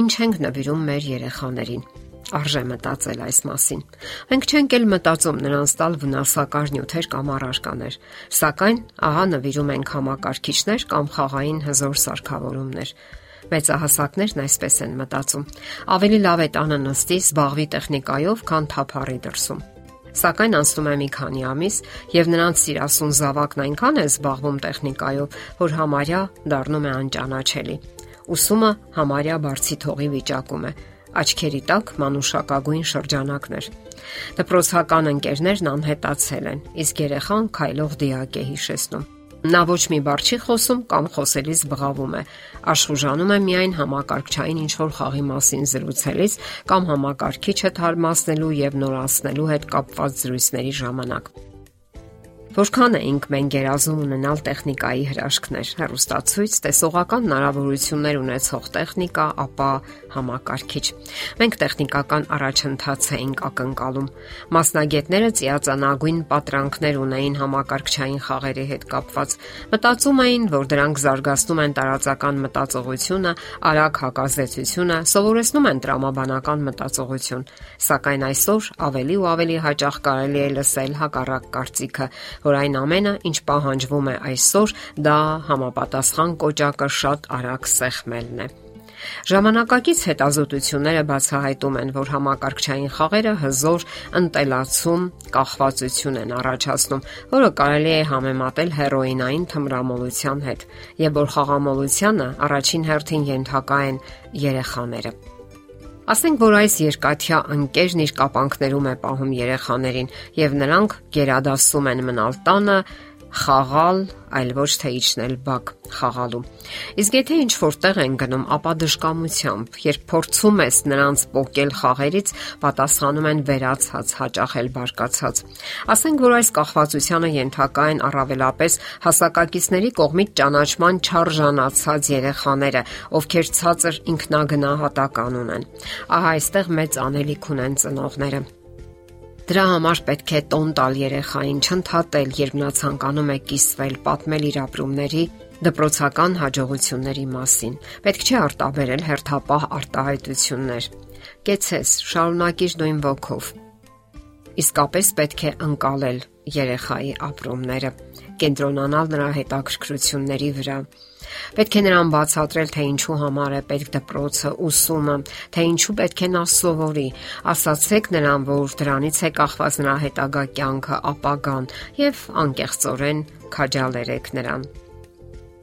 ինչ ենք նվիրում մեր երեխաներին։ Արժե մտածել այս մասին։ Մենք չենք էլ մտածում նրանց տալ վնասակար նյութեր կամ առարկաներ, սակայն ահա նվիրում ենք համակարգիչներ կամ խաղային հզոր սարքավորումներ։ Մեծահասակներն այսպես են մտածում. ավելի լավ է տանը նստի, զբաղվի տեխնիկայով, քան թափառի դրսում։ Սակայն անցնում է մի քանի ամիս, եւ նրանց սիրասուն զավակն այնքան է զբաղվում տեխնիկայով, որ համարյա դառնում է անճանաչելի։ Ուսումը համարյա բարձի թողի վիճակում է աչքերի տակ մանուշակագույն շրջանակներ։ Դպրոցական ընկերներն անհետացել են, իսկ երեխան քայլող դիակ է հիշեցնում։ Նա ոչ մի բառ չի խոսում կամ խոսելիս բղավում է։ Աշխուժանում է միայն համակարգչային ինչ-որ խաղի մասին զրուցելիս կամ համակարգիչը թարմացնելու եւ նորացնելու հետ կապված զրույցների ժամանակ։ Որքան էինք մենք երազում ունենալ տեխնիկայի հրաշքներ, հեռուստացույց, տեսողական հնարավորություններ ունեցող տեխնիկա, ապա համակարգիչ։ Մենք տեխնիկական առաջընթաց էինք ակնկալում։ Մասնագետները ծիածանագույն պատրանքներ ունեին համակարգչային խաղերի հետ կապված։ Մտածում էին, որ դրանք զարգացնում են տարածական մտածողությունը, արագ հակազդեցությունը, սովորեցնում են տրամաբանական մտածողություն։ Սակայն այսօր ավելի ու ավելի հաճախ կարելի է լսել հակառակ կարծիքը, որ այն ամենը, ինչ պահանջվում է այսօր, դա համապատասխան կոճակը շատ արագ սեղմելն է։ Ժամանակակից հետազոտությունները բացահայտում են, որ համակարգչային խաղերը հզոր ընտելացում, կախվածություն են առաջացնում, որը կարելի է համեմատել հերոինային թմրամոլության հետ, եւ որ խաղամոլությանը առաջին հերթին ենթակա են երեխաները։ Ասենք որ այս երկաթյա ընկերն իր կապանքներում է պահում երեխաներին եւ նրանք գերադասում են մնալ տանը խաղալ, այլ ոչ թե իջնել բակ խաղալու։ Իսկ եթե ինչ որտեղ են գնում, ապա դժկամությամբ, երբ փորձում ես նրանց փոկել խաղերից, պատասխանում են վերացած, հաճախել բարկացած։ Ասենք որ այս կախվածությանը ենթակա են առավելապես հասակակիցների կողմից ճանաչման չարժանացած երեխաները, ովքեր ցածր ինքնագնահատական ունեն։ Ահա այստեղ մեծ անելիք ունեն ծնողները Դրա համար պետք է տոն տալ երեխային, չընդհատել, երբ նա ցանկանում է կիսվել, պատմել իր ապրումների դպրոցական հաջողությունների մասին։ Պետք չէ արտաբերել հերթապահ արտահայտություններ։ Կեցես, շարունակիր նույն ոգով։ Իսկապես պետք է ընկալել երեխայի ապրումները, կենտրոնանալ նրա հետաքրքրությունների վրա Պետք է նրան բացատրել, թե ինչու համար է պետք դպրոցը, ուսումը, թե ինչու պետք է նա սովորի։ Ասացեք նրան, որ դրանից է կախված նրա հետագա կյանքը, ապագան եւ անկեղծորեն քաջալերեք նրան։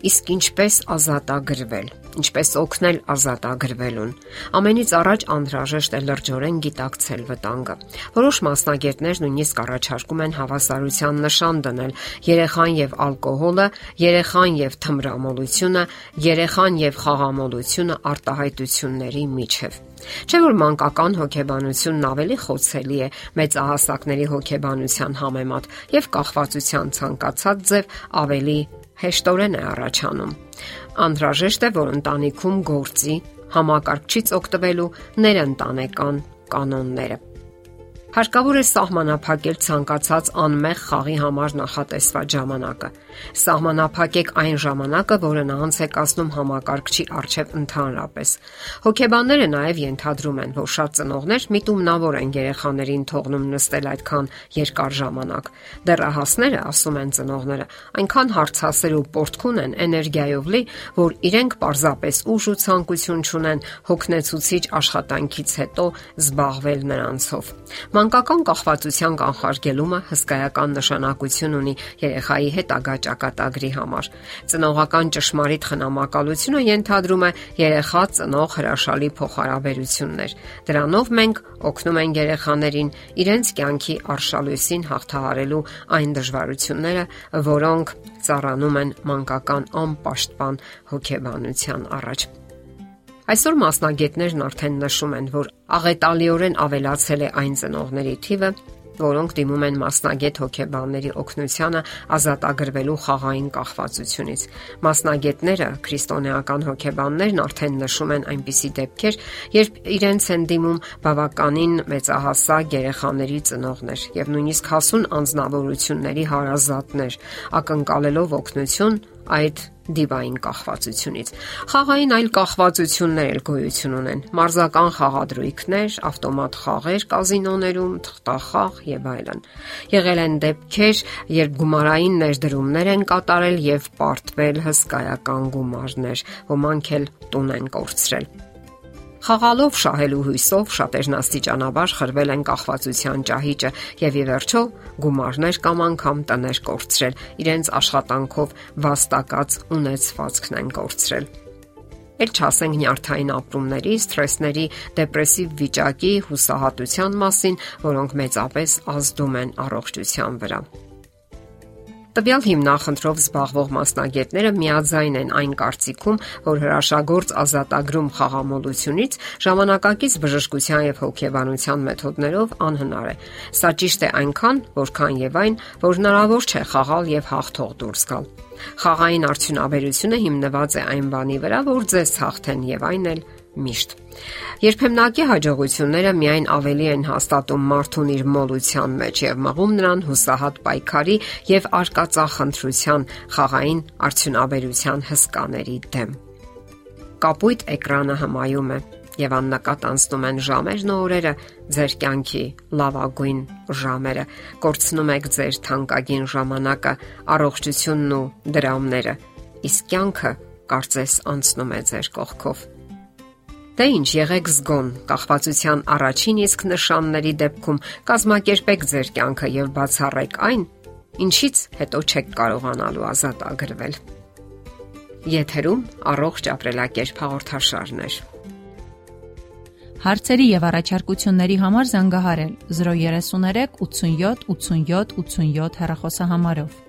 Իսկ ինչպես ազատագրվել ինչպես օգնել ազատագրվելուն։ Ամենից առաջ անհրաժեշտ է լրջորեն գիտակցել վտանգը։ Որոշ մասնագետներ նույնիսկ առաջարկում են հավասարության նշան դնել երեխան եւ ալկոհոլը, երեխան եւ թմրամոլությունը, երեխան եւ խաղամոլությունը արտահայտությունների միջև։ Չէ որ մանկական հոգեբանությունն ավելի խոցելի է մեծահասակների հոգեբանության համեմատ եւ կախվածության ցանկացած ձև ավելի հեշտորեն է առաջանում անհրաժեշտ է, որ ընտանիքում գործի համակարգչից օգտվելու ներընտանեկան կանոնները։ Հարկավոր է սահմանափակել ցանկացած անմեղ խաղի համար նախատեսված ժամանակը։ Սահմանափակեք այն ժամանակը, որը նա անց է կասնում համակարգչի արչև ընդհանրապես։ Հոգեբանները նաև ենթադրում են, որ շատ ծնողներ միտումնավոր են երեխաներին թողնում նստել այդքան երկար ժամանակ։ Դեռահասները, ասում են ծնողները, այնքան հարցասեր ու պորտքուն են էներգիայով լի, որ իրենք պարզապես ուժ ու ցանկություն չունեն հոգնեցուցիչ աշխատանքից հետո զբաղվել նրանցով։ Մանկական կախվածության կանխարգելումը հսկայական նշանակություն ունի երեխայի հետագա ճակատագրի համար։ Ծնողական ճշմարիտ խնամակալությունը ենթադրում է երեխա ծնող հրաշալի փոխհարաբերություններ։ Դրանով մենք օգնում ենք երեխաներին իրենց կյանքի արշալույսին հաղթահարելու այն դժվարությունները, որոնք ծառանում են մանկական անպաշտպան հոգեբանության առաջ։ Այսօր մասնագետներն արդեն նշում են, որ աղետալիորեն ավելացել է այն ծնողների թիվը, որոնք դիմում են մասնագետ հոգեբանների օգնությանը ազատագրվելու խաղային կախվածությունից։ Մասնագետները, քրիստոնեական հոգեբաններն արդեն նշում են այնպիսի դեպքեր, երբ իրենց են դիմում բավականին մեծահասակ երեխաների ծնողներ եւ նույնիսկ հասուն անznավորությունների հարազատներ, ակնկալելով օգնություն այդ դիվային կախվածությունից։ Խաղային այլ կախվածություններ էլ գոյություն ունեն՝ մարզական խաղադրույքներ, ավտոմատ խաղեր կազինոներում, թղթախաղ եւ այլն։ Եղել են դեպքեր, երբ գումարային ներդրումներ են կատարել եւ պարտվել հսկայական գումարներ, ոմանք էլ տուն են կորցրել։ Խաղալով շահելու հույսով շատերն աստիճանաբար խրվել են կախվածության ճահիճը եւ ի վերջո գումարներ կամ անգամ տներ կորցրել, իրենց աշխատանքով վաստակած ունեցվածքն են կորցրել էլ չասենք նյարդային ապրումների, սթրեսների, դեպրեսիվ վիճակի, հուսահատության մասին, որոնք մեծապես ազդում են առողջության վրա։ Տվյալ հիմնախնդրով զբաղվող մասնագետները միաձայն են այն կարծիքում, որ հրաշագործ ազատագրում խաղամոլությունից ժամանակակից բժշկության եւ հոգեբանության մեթոդներով անհնար է։ Սա ճիշտ է այնքան, որքան եւ այն, որ հնարավոր չէ խաղալ եւ հաղթող դուրս գալ։ Խաղային արդյունաբերությունը հիմնված է այն բանի վրա, որ ձեզ հաղթեն եւ այն էլ միշտ։ Երբեմնակի հաջողությունները միայն ավելի են հաստատում մարդուն իր մոլության մեջ եւ մղում նրան հուսահատ պայքարի եւ արկածախնդրության խաղային արդյունաբերության հսկաների դեմ։ Կապույտ էկրանը հմայում է եւ աննկատ անցնում են ժամերն ու օրերը ձեր կյանքի լավագույն ժամերը կորցնում եք ձեր թանկագին ժամանակը առողջությունն ու դրամները իսկ կյանքը կարծես անցնում է ձեր կողքով Դե ինչ եղեք զգոն կախվածության առաջին իսկ նշանների դեպքում կազմակերպեք ձեր կյանքը եւ բացառեք այն, ինչից հետո չեք կարողանալու ազատ ագրվել։ Եթերում առողջ ապրելակերպ հաղորդաշարներ։ Հարցերի եւ առաջարկությունների համար զանգահարել 033 87 87 87 հեռախոսահամարով։